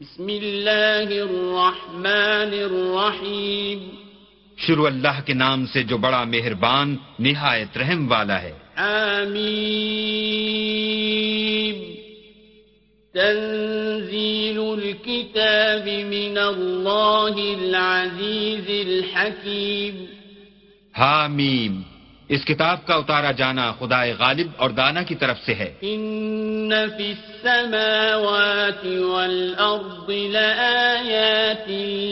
بسم اللہ الرحمن الرحیم۔ شروع اللہ کے نام سے جو بڑا مہربان نہایت رحم والا ہے۔ آمین۔ تنزیل الكتاب من اللہ العزیز الحکیم۔ حامیم۔ اس کتاب کا اتارا جانا خدا غالب اور دانا کی طرف سے ہے۔ ان إن في السماوات والأرض لآيات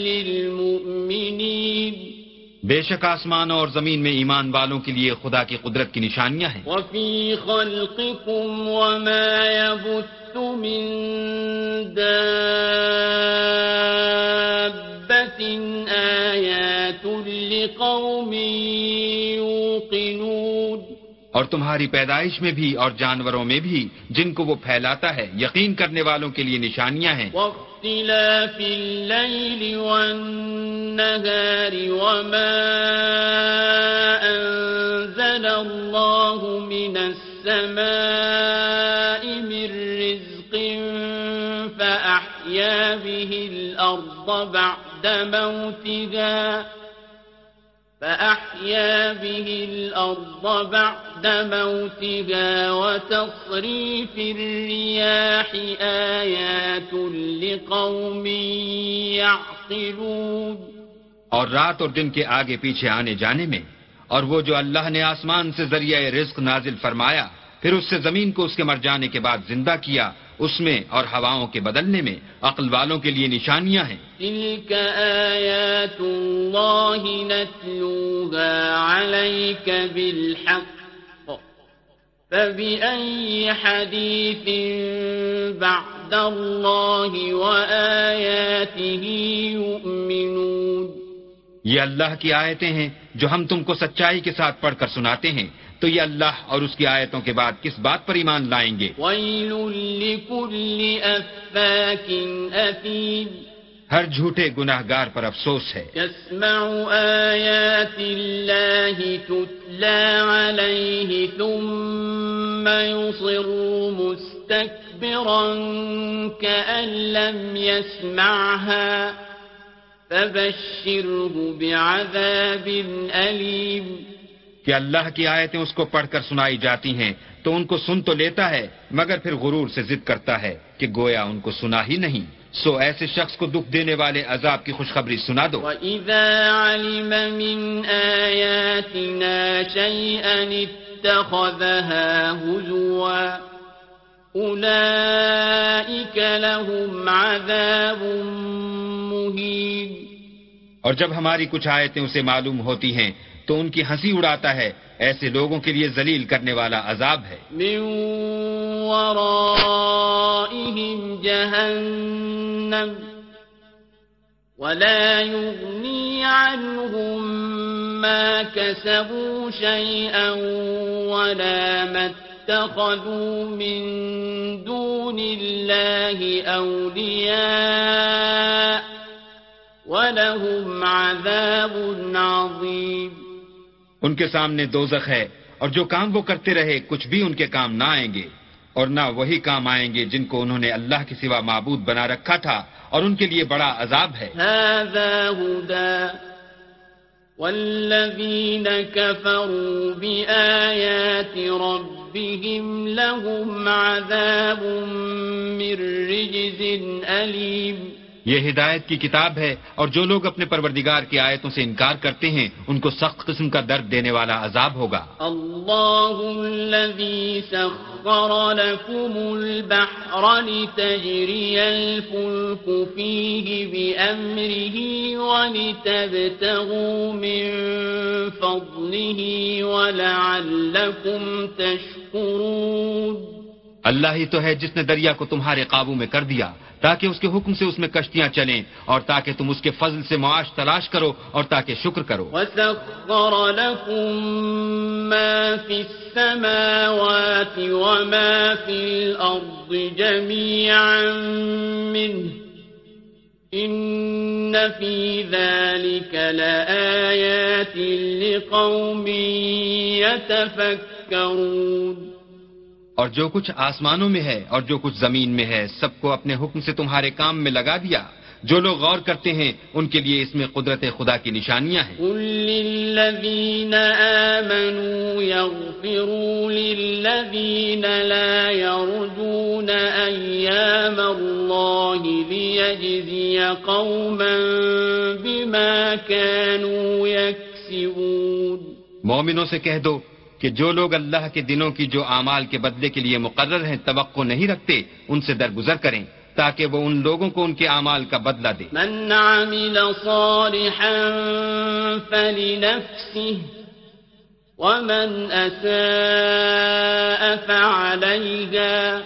للمؤمنين بے شک آسمان اور زمین میں ایمان والوں کے لیے خدا کی قدرت کی نشانیاں ہیں۔ وفی خلقكم وما يبث من دابت آیات لقوم اور تمہاری پیدائش میں بھی اور جانوروں میں بھی جن کو وہ پھیلاتا ہے، یقین کرنے والوں کے لیے نشانیاں ہیں۔ واختلاف اللیل والنهار وما انزل الله من السماء من رزق فأحيا به الأرض بعد موتها فأحيا به الأرض بعد موتها وتصريف الرياح آيات لقوم يعقلون. اور رات اور دن کے آگے پیچھے آنے جانے میں اور وہ جو اللہ نے آسمان سے ذریعہ رزق نازل فرمایا، پھر اس سے زمین کو اس کے مر جانے کے بعد زندہ کیا اس میں اور ہواؤں کے بدلنے میں عقل والوں کے لیے نشانیاں ہیں۔ تلك آيات الله نتلوها عليك بالحق فبأي حديث بعد الله وآياته يؤمنون یہ اللہ کی آیتیں ہیں جو ہم تم کو سچائی کے ساتھ پڑھ کر سناتے ہیں۔ تو یہ اللہ اور اس کی آیتوں کے بعد کس بات پر ایمان لائیں گے؟ ہر جھوٹے گناہ گار پر افسوس ہے۔ الله تتلى عليه ثم مستكبرا كأن لم يسمعها۔ فبشره بعذاب أليم. کہ اللہ کی آیتیں اس کو پڑھ کر سنائی جاتی ہیں تو ان کو سن تو لیتا ہے مگر پھر غرور سے ضد کرتا ہے کہ گویا ان کو سنا ہی نہیں۔ سو ایسے شخص کو دکھ دینے والے عذاب کی خوشخبری سنا دو۔ وَإِذَا عَلِمَ مِنْ آيَاتِنَا شَيْئًا اتَّخَذَهَا هُزُوًا أُولَئِكَ لَهُمْ عَذَابٌ مُهِينٌ۔ اور جب ہماری کچھ آیتیں اسے معلوم ہوتی ہیں تو ان کی ہنسی اڑاتا ہے۔ ایسے لوگوں کے لیے ذلیل کرنے والا عذاب ہے۔ من ورائهم جهنم۔ ولا يغني عنهم ما كسبوا شيئا ولا ما اتخذوا من دون الله أولياء ولهم عذاب عظيم. ان کے سامنے دوزخ ہے اور جو کام وہ کرتے رہے کچھ بھی ان کے کام نہ آئیں گے اور نہ وہی کام آئیں گے جن کو انہوں نے اللہ کے سوا معبود بنا رکھا تھا اور ان کے لیے بڑا عذاب ہے۔ هذا هدى والذين كفروا بآيات ربهم لهم عذاب من رجز أليم یہ ہدایت کی کتاب ہے اور جو لوگ اپنے پروردگار کی آیتوں سے انکار کرتے ہیں، ان کو سخت قسم کا درد دینے والا عذاب ہوگا۔ الله الذي سخر لكم البحر لتجري الفلك فيه بأمره ولتبتغوا من فضله ولعلكم تشكرون اللہ ہی تو ہے جس نے دریا کو تمہارے قابو میں کر دیا، تاکہ اس کے حکم سے اس میں کشتیاں چلیں اور تاکہ تم اس کے فضل سے معاش تلاش کرو اور تاکہ شکر کرو۔ وسخر لكم ما في السماوات وما في الأرض جميعا منه إن في ذلك لآيات لقوم يتفكرون اور جو کچھ آسمانوں میں ہے اور جو کچھ زمین میں ہے سب کو اپنے حکم سے تمہارے کام میں لگا دیا۔ جو لوگ غور کرتے ہیں ان کے لیے اس میں قدرت خدا کی نشانیاں ہیں۔ قل للذین آمنوا یغفروا للذین لا يرجون ایام اللہ لیجزی قوما بما كانوا یکسبون مومنوں سے کہہ دو کہ جو لوگ اللہ کے دنوں کی جو اعمال کے بدلے کے لیے مقرر ہیں، توقع نہیں رکھتے، ان سے درگزر کریں تاکہ وہ ان لوگوں کو ان کے اعمال کا بدلہ دے۔ من عمل صالحا فلنفسه، ومن أساء فعليها،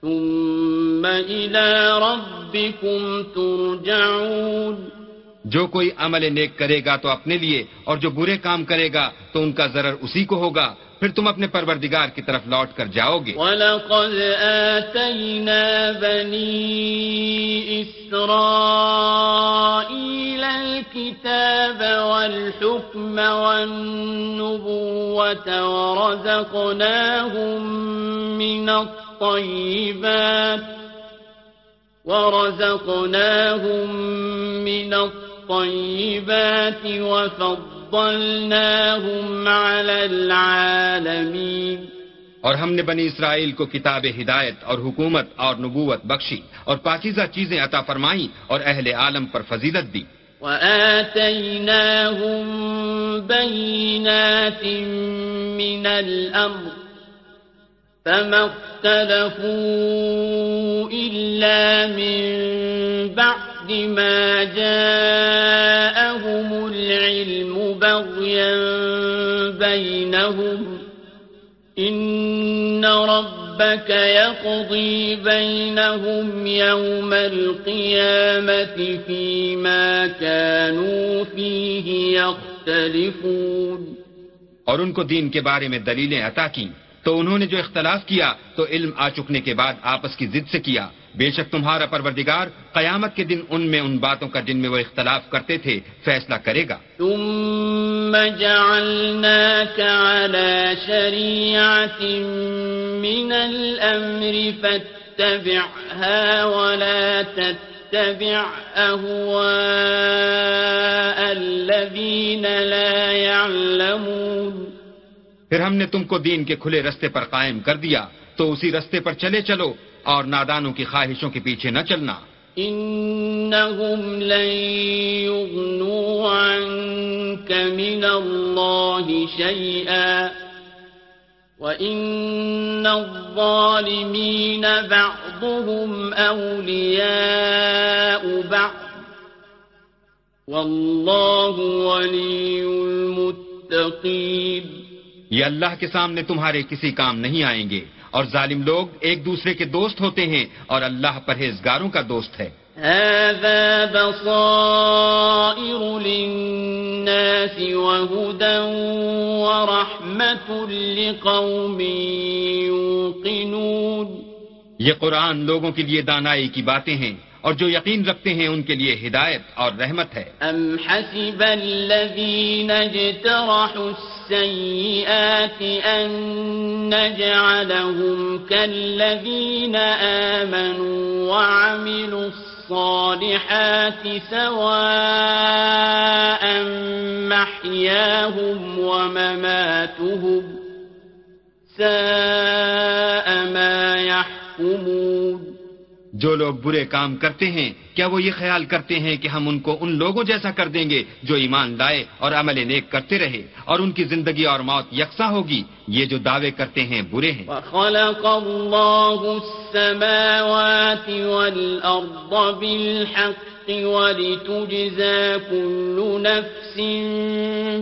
ثم إلى ربكم ترجعون۔ جو کوئی عمل نیک کرے گا تو اپنے لیے اور جو برے کام کرے گا تو ان کا ضرر اسی کو ہوگا۔ پھر تم اپنے پروردگار کی طرف لوٹ کر جاؤ گے وَلَقَدْ آتَيْنَا بَنِي إِسْرَائِيلَ الْكِتَابَ وَالْحُكْمَ وَالنُّبُوَّةَ وَرَزَقْنَاهُمْ مِنَ الطَّيِّبَاتِ وَرَزَقْنَاهُمْ مِنَ الطَّيِّبَاتِ وَفَضْلَ اور ہم نے بنی اسرائیل کو کتاب ہدایت اور حکومت اور نبوت بخشی اور پاکیزہ چیزیں عطا فرمائیں اور اہل عالم پر فضیلت دی۔ وَآتَيْنَاهُمْ بَيِّنَاتٍ مِّنَ الْأَمْرِ فَمَا اخْتَلَفُوا إِلَّا مِن بَعْدِ مَا جَاءَهُمُ الْعِلْمُ بَغْيًا بَيْنَهُمْ إِنَّ رَبَّكَ يَقْضِي بَيْنَهُمْ يَوْمَ الْقِيَامَةِ فِيمَا كَانُوا فِيهِ يَخْتَلِفُونَ اور ان کو دین کے بارے میں دلیلیں عطا کی تو انہوں نے جو اختلاف کیا تو علم آ چکنے کے بعد آپس کی ضد سے کیا۔ بے شک تمہارا پروردگار قیامت کے دن ان میں ان باتوں کا جن میں وہ اختلاف کرتے تھے فیصلہ کرے گا۔ ثم جعلناك على شريعة من الأمر فاتبعها ولا تتبع أهواء الذين لا يعلمون۔ پھر ہم نے تم کو دین کے کھلے رستے پر قائم کر دیا تو اسی رستے پر چلے چلو۔ اور نادانوں کی خواہشوں کے پیچھے نہ چلنا۔ انہم لن یغنوا عنك من اللہ شیئا وَإِنَّ الظَّالِمِينَ بَعْضُهُمْ أَوْلِيَاءُ بَعْضٍ وَاللَّهُ وَلِيُّ الْمُتَّقِينَ یہ اللہ کے سامنے تمہارے کسی کام نہیں آئیں گے اور ظالم لوگ ایک دوسرے کے دوست ہوتے ہیں اور اللہ پرہیزگاروں کا دوست ہے۔ هذا بصائر للناس وهدى ورحمة لقوم يوقنون۔ یہ قرآن لوگوں کے لیے دانائی کی باتیں ہیں۔ اور جو یقین رکھتے ہیں ان کے لیے ہدایت اور رحمت ہے ام حسب الذين اجترحوا السيئات أن نجعلهم كالذين آمنوا وعملوا الصالحات سواء محياهم ومماتهم ساء ما يحكمون جو لوگ برے کام کرتے ہیں کیا وہ یہ خیال کرتے ہیں کہ ہم ان کو ان لوگوں جیسا کر دیں گے جو ایمان لائے اور عمل نیک کرتے رہے اور ان کی زندگی اور موت یکساں ہوگی؟ یہ جو دعوے کرتے ہیں برے ہیں۔ وَخَلَقَ اللَّهُ السَّمَاوَاتِ وَالْأَرْضَ بِالْحَقِّ وَلِتُجْزَى كُلُّ نَفْسٍ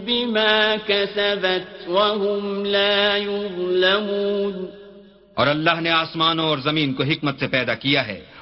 بِمَا كَسَبَتْ وَهُمْ لَا يُظْلَمُونَ۔ اور اللہ نے آسمانوں اور زمین کو حکمت سے پیدا کیا ہے۔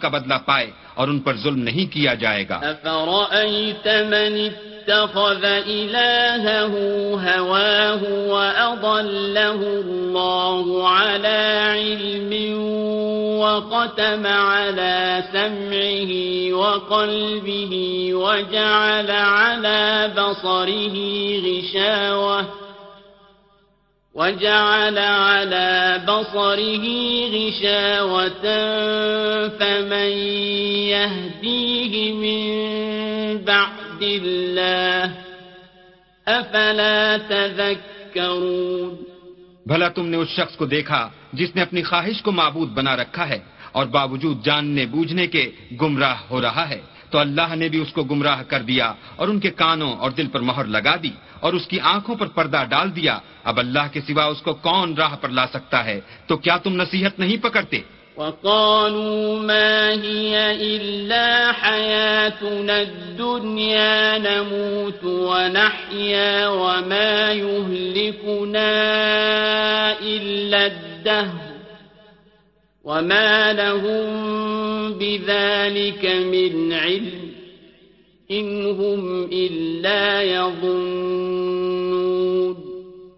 کا بدلہ پائے اور ان پر ظلم نہیں کیا جائے گا افرأيت من اتخذ إلهه هواه وأضله الله على علم وقتم على سمعه وقلبه وجعل على بصره غشاوة وجعل على بصره غشاوة فمن يهديه من بعد الله أفلا تذكرون بھلا تم نے اس شخص کو دیکھا جس نے اپنی خواہش کو معبود بنا رکھا ہے اور باوجود جاننے بوجھنے کے گمراہ ہو رہا ہے تو اللہ نے بھی اس کو گمراہ کر دیا اور ان کے کانوں اور دل پر مہر لگا دی اور اس کی آنکھوں پر پردہ ڈال دیا۔ اب اللہ کے سوا اس کو کون راہ پر لا سکتا ہے؟ تو کیا تم نصیحت نہیں پکڑتے؟ وقالوا ما هي إلا حياتنا الدنيا نموت ونحيا وما يهلكنا إلا الدهر. وما لهم بذلك من علم إن هم إلا يظنون۔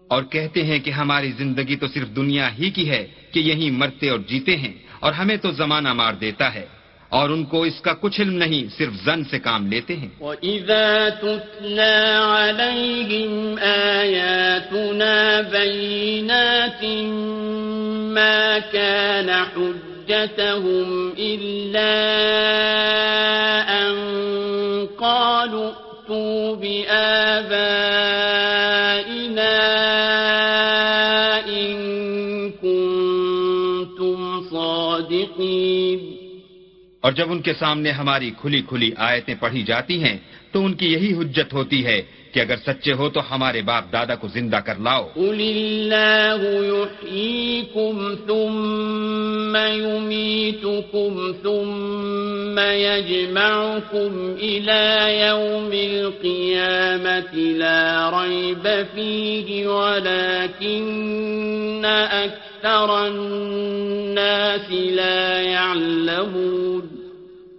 اور کہتے ہیں کہ ہماری زندگی تو صرف دنیا ہی کی ہے کہ یہیں مرتے اور جیتے ہیں اور ہمیں تو زمانہ مار دیتا ہے۔ اور ان کو اس کا کچھ علم نہیں، صرف زن سے کام لیتے ہیں۔ وَإِذَا تُتْلَى عَلَيْهِمْ آيَاتُنَا بَيِّنَاتٍ مَا كَانَ حُجَّتَهُمْ إِلَّا أَن قَالُوا ائْتُوا بِآبَائِنَا اور جب ان کے سامنے ہماری کھلی کھلی آیتیں پڑھی جاتی ہیں، تو ان کی یہی حجت ہوتی ہے کہ اگر سچے ہو تو ہمارے باپ دادا کو زندہ کر لاؤ۔ قل ثم ثم لا الناس لا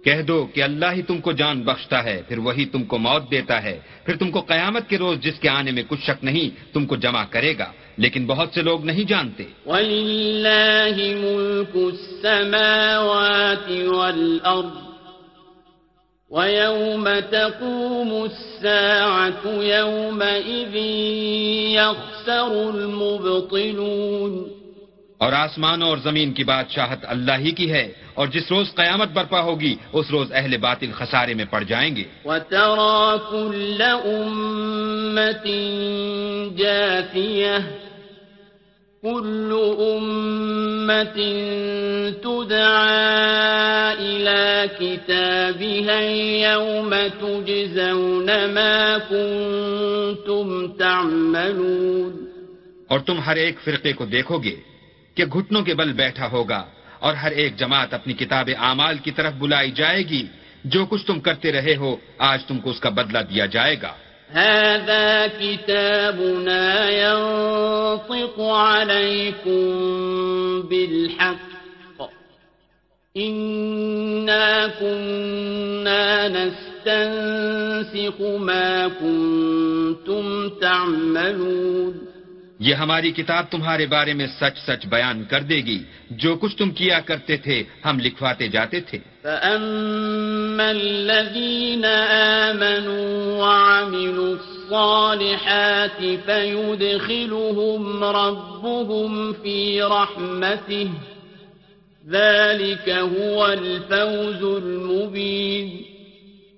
کہہ دو کہ اللہ ہی تم کو جان بخشتا ہے، پھر وہی تم کو موت دیتا ہے۔ پھر تم کو قیامت کے روز جس کے آنے میں کچھ شک نہیں، تم کو جمع کرے گا۔ لیکن بہت سے لوگ نہیں جانتے۔ وَلِلَّهِ مُلْكُ السَّمَاوَاتِ وَالْأَرْضِ۔ وَيَوْمَ تَقُومُ السَّاعَةُ، يَوْمَئِذٍ يَخْسَرُ الْمُبْطِلُونَ۔ اور آسمانوں اور زمین کی بادشاہت اللہ ہی کی ہے اور جس روز قیامت برپا ہوگی اس روز اہل باطل خسارے میں پڑ جائیں گے۔ وَتَرَى كُلَّ أُمَّةٍ جَاثِيَةٍ كُلُّ أُمَّةٍ تُدْعَى إِلَى كِتَابِهَا الْيَوْمَ تُجْزَوْنَ مَا كُنتُمْ تَعْمَلُونَ۔ اور تم ہر ایک فرقے کو دیکھو گے۔ کہ گھٹنوں کے بل بیٹھا ہوگا اور ہر ایک جماعت اپنی کتاب اعمال کی طرف بلائی جائے گی۔ جو کچھ تم کرتے رہے ہو، آج تم کو اس کا بدلہ دیا جائے گا۔ هذا كتابنا ينطق عليكم بالحق إنا كنا نستنسخ ما كنتم تعملون یہ ہماری کتاب تمہارے بارے میں سچ سچ بیان کر دے گی۔ جو کچھ تم کیا کرتے تھے ہم لکھواتے جاتے تھے۔ فَأَمَّا الَّذِينَ آمَنُوا وَعَمِلُوا الصَّالِحَاتِ فَيُدْخِلُهُمْ رَبُّهُمْ فِي رَحْمَتِهِ ذَلِكَ هُوَ الْفَوْزُ الْمُبِينُ۔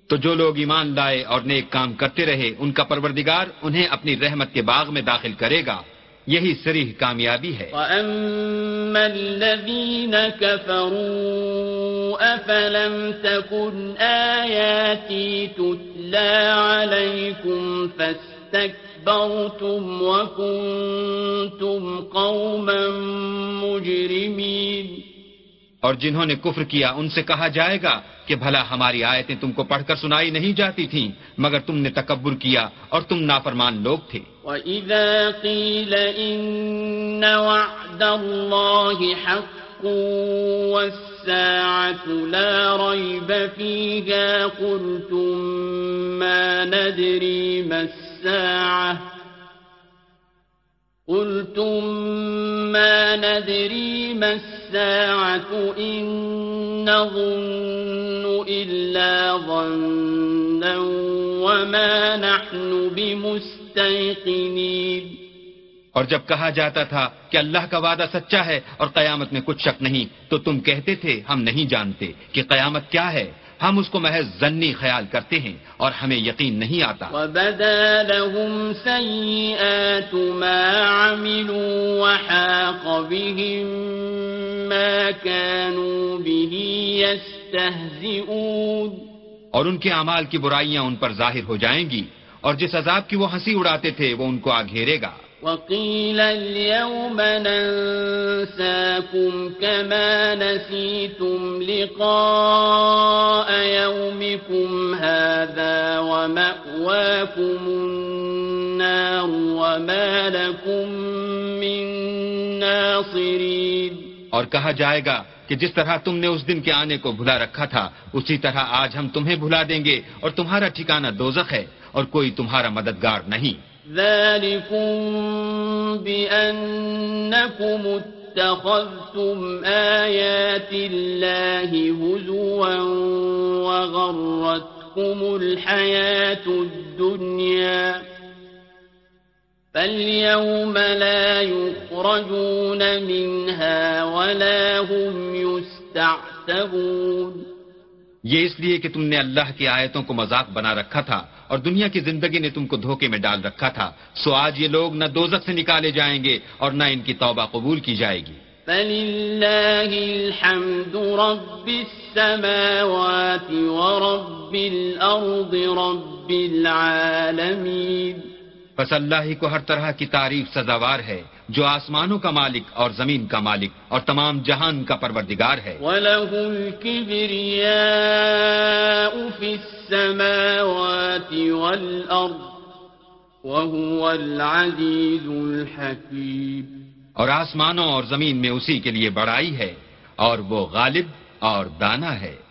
تو جو لوگ ایمان لائے اور نیک کام کرتے رہے ان کا پروردگار انہیں اپنی رحمت کے باغ میں داخل کرے گا۔ یہی سریح کامیابی ہے۔ وَأَمَّا الَّذِينَ كَفَرُوا أَفَلَمْ تَكُنْ آيَاتِي تُتْلَى عَلَيْكُمْ فَاسْتَكْبَرْتُمْ وَكُنْتُمْ قَوْمًا مُجْرِمِينَ اور جنہوں نے کفر کیا، ان سے کہا جائے گا کہ بھلا ہماری آیتیں تم کو پڑھ کر سنائی نہیں جاتی تھیں، مگر تم نے تکبر کیا اور تم نافرمان لوگ تھے۔ وَإِذَا قِيلَ إِنَّ وَعْدَ اللَّهِ حَقٌّ وَالسَّاعَةُ لَا رَيْبَ فِيهَا قُلْتُم مَّا نَدْرِي مَا السَّاعَةُ قُلْتُم مَّا نَدْرِي مَا السَّاعَةُ إِن نَّظُنُّ إِلَّا ظَنًّا وَمَا نَحْنُ بِمُسْتَيْقِنِينَ۔ اور جب کہا جاتا تھا کہ اللہ کا وعدہ سچا ہے اور قیامت میں کچھ شک نہیں، تو تم کہتے تھے ہم نہیں جانتے کہ قیامت کیا ہے۔ ہم اس کو محض زنی خیال کرتے ہیں اور ہمیں یقین نہیں آتا۔ وبدا لهم سيئات ما عملوا وحاق بهم ما كانوا به يستهزئون۔ اور ان کے اعمال کی برائیاں ان پر ظاہر ہو جائیں گی اور جس عذاب کی وہ ہنسی اڑاتے تھے وہ ان کو آ گھیرے گا۔ وقيل اليوم ننساكم كما نسيتم لقاء يومكم هذا ومأواكم النار وما لكم من ناصرين اور کہا جائے گا کہ جس طرح تم نے اس دن کے آنے کو بھلا رکھا تھا، اسی طرح آج ہم تمہیں بھلا دیں گے اور تمہارا ٹھکانہ دوزخ ہے اور کوئی تمہارا مددگار نہیں۔ ذلكم بأنكم اتخذتم آيات الله هزوا وغرتكم الحياة الدنيا فاليوم لا يخرجون منها ولا هم يستعتبون یہ اس لیے کہ تم نے اللہ کی آیتوں کو مذاق بنا رکھا تھا اور دنیا کی زندگی نے تم کو دھوکے میں ڈال رکھا تھا سو آج یہ لوگ نہ دوزخ سے نکالے جائیں گے اور نہ ان کی توبہ قبول کی جائے گی۔ فَلِلَّهِ الْحَمْدُ رَبِّ السَّمَاوَاتِ وَرَبِّ الْأَرْضِ رَبِّ الْعَالَمِينَ۔ بس اللہ ہی کو ہر طرح کی تعریف سزاوار ہے۔ جو آسمانوں کا مالک اور زمین کا مالک اور تمام جہان کا پروردگار ہے۔ وَلَهُ الْكِبْرِيَاءُ فِي السَّمَاوَاتِ وَالْأَرْضِ وَهُوَ الْعَزِيزُ الْحَكِيمُ۔ اور آسمانوں اور زمین میں اسی کے لیے بڑائی ہے اور وہ غالب اور دانا ہے۔